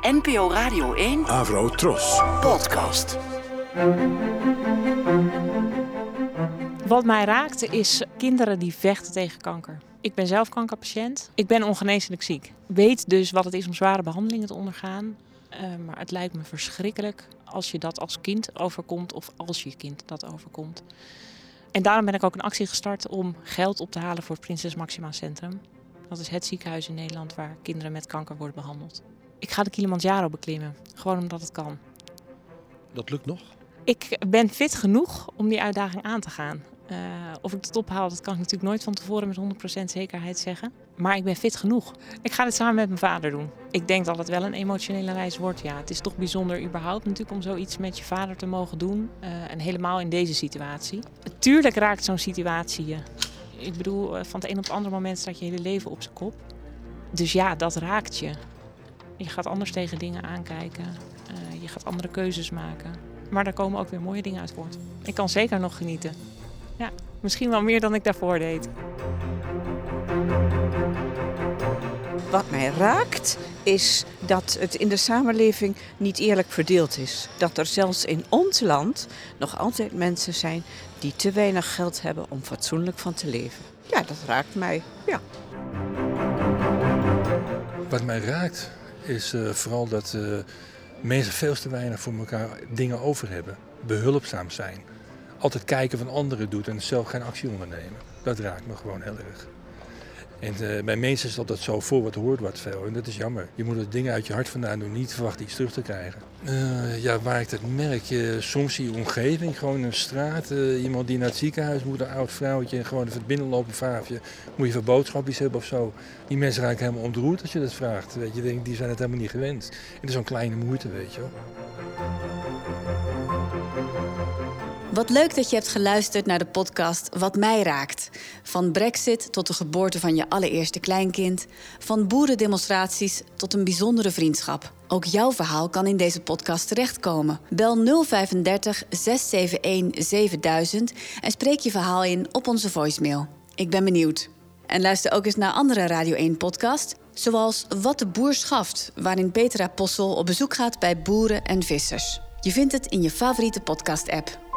NPO Radio 1 Avro Tros. podcast. Wat mij raakte is kinderen die vechten tegen kanker. Ik ben zelf kankerpatiënt. Ik ben ongeneeslijk ziek. Weet dus wat het is om zware behandelingen te ondergaan. Eh, maar het lijkt me verschrikkelijk als je dat als kind overkomt of als je kind dat overkomt. En daarom ben ik ook een actie gestart om geld op te halen voor het Prinses Maxima Centrum. Dat is het ziekenhuis in Nederland waar kinderen met kanker worden behandeld. Ik ga de Kilimanjaro beklimmen, gewoon omdat het kan. Dat lukt nog? Ik ben fit genoeg om die uitdaging aan te gaan. Uh, of ik het ophaal, dat kan ik natuurlijk nooit van tevoren met 100% zekerheid zeggen. Maar ik ben fit genoeg. Ik ga dit samen met mijn vader doen. Ik denk dat het wel een emotionele reis wordt. Ja, het is toch bijzonder überhaupt natuurlijk om zoiets met je vader te mogen doen. Uh, en helemaal in deze situatie. Tuurlijk raakt zo'n situatie je. Ik bedoel, uh, van het een op het andere moment staat je hele leven op zijn kop. Dus ja, dat raakt je. Je gaat anders tegen dingen aankijken. je gaat andere keuzes maken. Maar daar komen ook weer mooie dingen uit voort. Ik kan zeker nog genieten. Ja, misschien wel meer dan ik daarvoor deed. Wat mij raakt is dat het in de samenleving niet eerlijk verdeeld is. Dat er zelfs in ons land nog altijd mensen zijn die te weinig geld hebben om fatsoenlijk van te leven. Ja, dat raakt mij. Ja. Wat mij raakt is uh, vooral dat uh, mensen veel te weinig voor elkaar dingen over hebben. Behulpzaam zijn altijd kijken van anderen doet en zelf geen actie ondernemen. Dat raakt me gewoon heel erg. En uh, bij mensen is dat, dat zo voor wat hoort wat veel. En dat is jammer. Je moet het dingen uit je hart vandaan doen, niet verwachten iets terug te krijgen. Uh, ja, waar ik dat merk, je, soms je omgeving, gewoon een straat, iemand die naar het ziekenhuis moet, een oud vrouwtje, gewoon even binnenlopen, vaafje, moet je voor boodschapjes hebben of zo. Die mensen raken helemaal ontroerd als je dat vraagt. Weet je, denk, die zijn het helemaal niet gewend. En het is zo'n kleine moeite, weet je wel. Wat leuk dat je hebt geluisterd naar de podcast Wat mij raakt. Van Brexit tot de geboorte van je allereerste kleinkind. Van boerendemonstraties tot een bijzondere vriendschap. Ook jouw verhaal kan in deze podcast terechtkomen. Bel 035 671 7000 en spreek je verhaal in op onze voicemail. Ik ben benieuwd. En luister ook eens naar andere Radio 1-podcasts, zoals Wat de Boer schaft, waarin Petra Possel op bezoek gaat bij boeren en vissers. Je vindt het in je favoriete podcast-app.